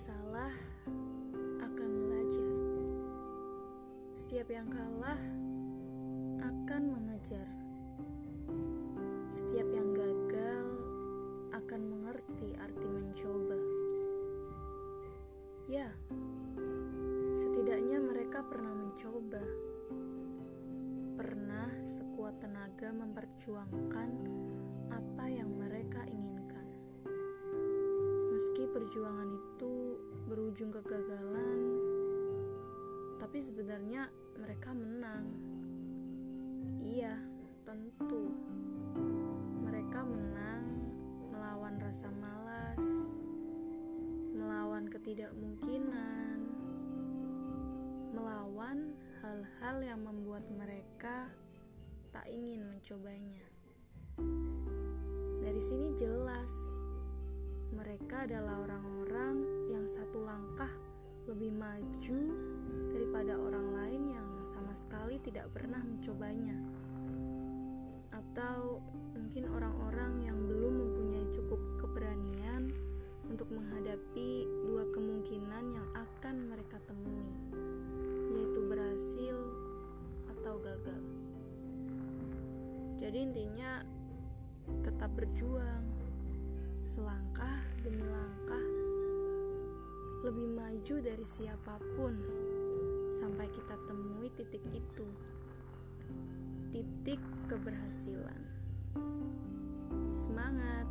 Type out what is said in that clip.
salah akan belajar. Setiap yang kalah akan mengejar. Setiap yang gagal akan mengerti arti mencoba. Ya, setidaknya mereka pernah mencoba. Pernah sekuat tenaga memperjuangkan apa yang mereka inginkan meski perjuangan itu berujung kegagalan, tapi sebenarnya mereka menang. Iya, tentu mereka menang melawan rasa malas, melawan ketidakmungkinan, melawan hal-hal yang membuat mereka tak ingin mencobanya. Dari sini jelas mereka adalah orang-orang yang satu langkah lebih maju daripada orang lain yang sama sekali tidak pernah mencobanya, atau mungkin orang-orang yang belum mempunyai cukup keberanian untuk menghadapi dua kemungkinan yang akan mereka temui, yaitu berhasil atau gagal. Jadi, intinya tetap berjuang selangkah demi langkah lebih maju dari siapa pun. Sampai kita temui titik itu. Titik keberhasilan. Semangat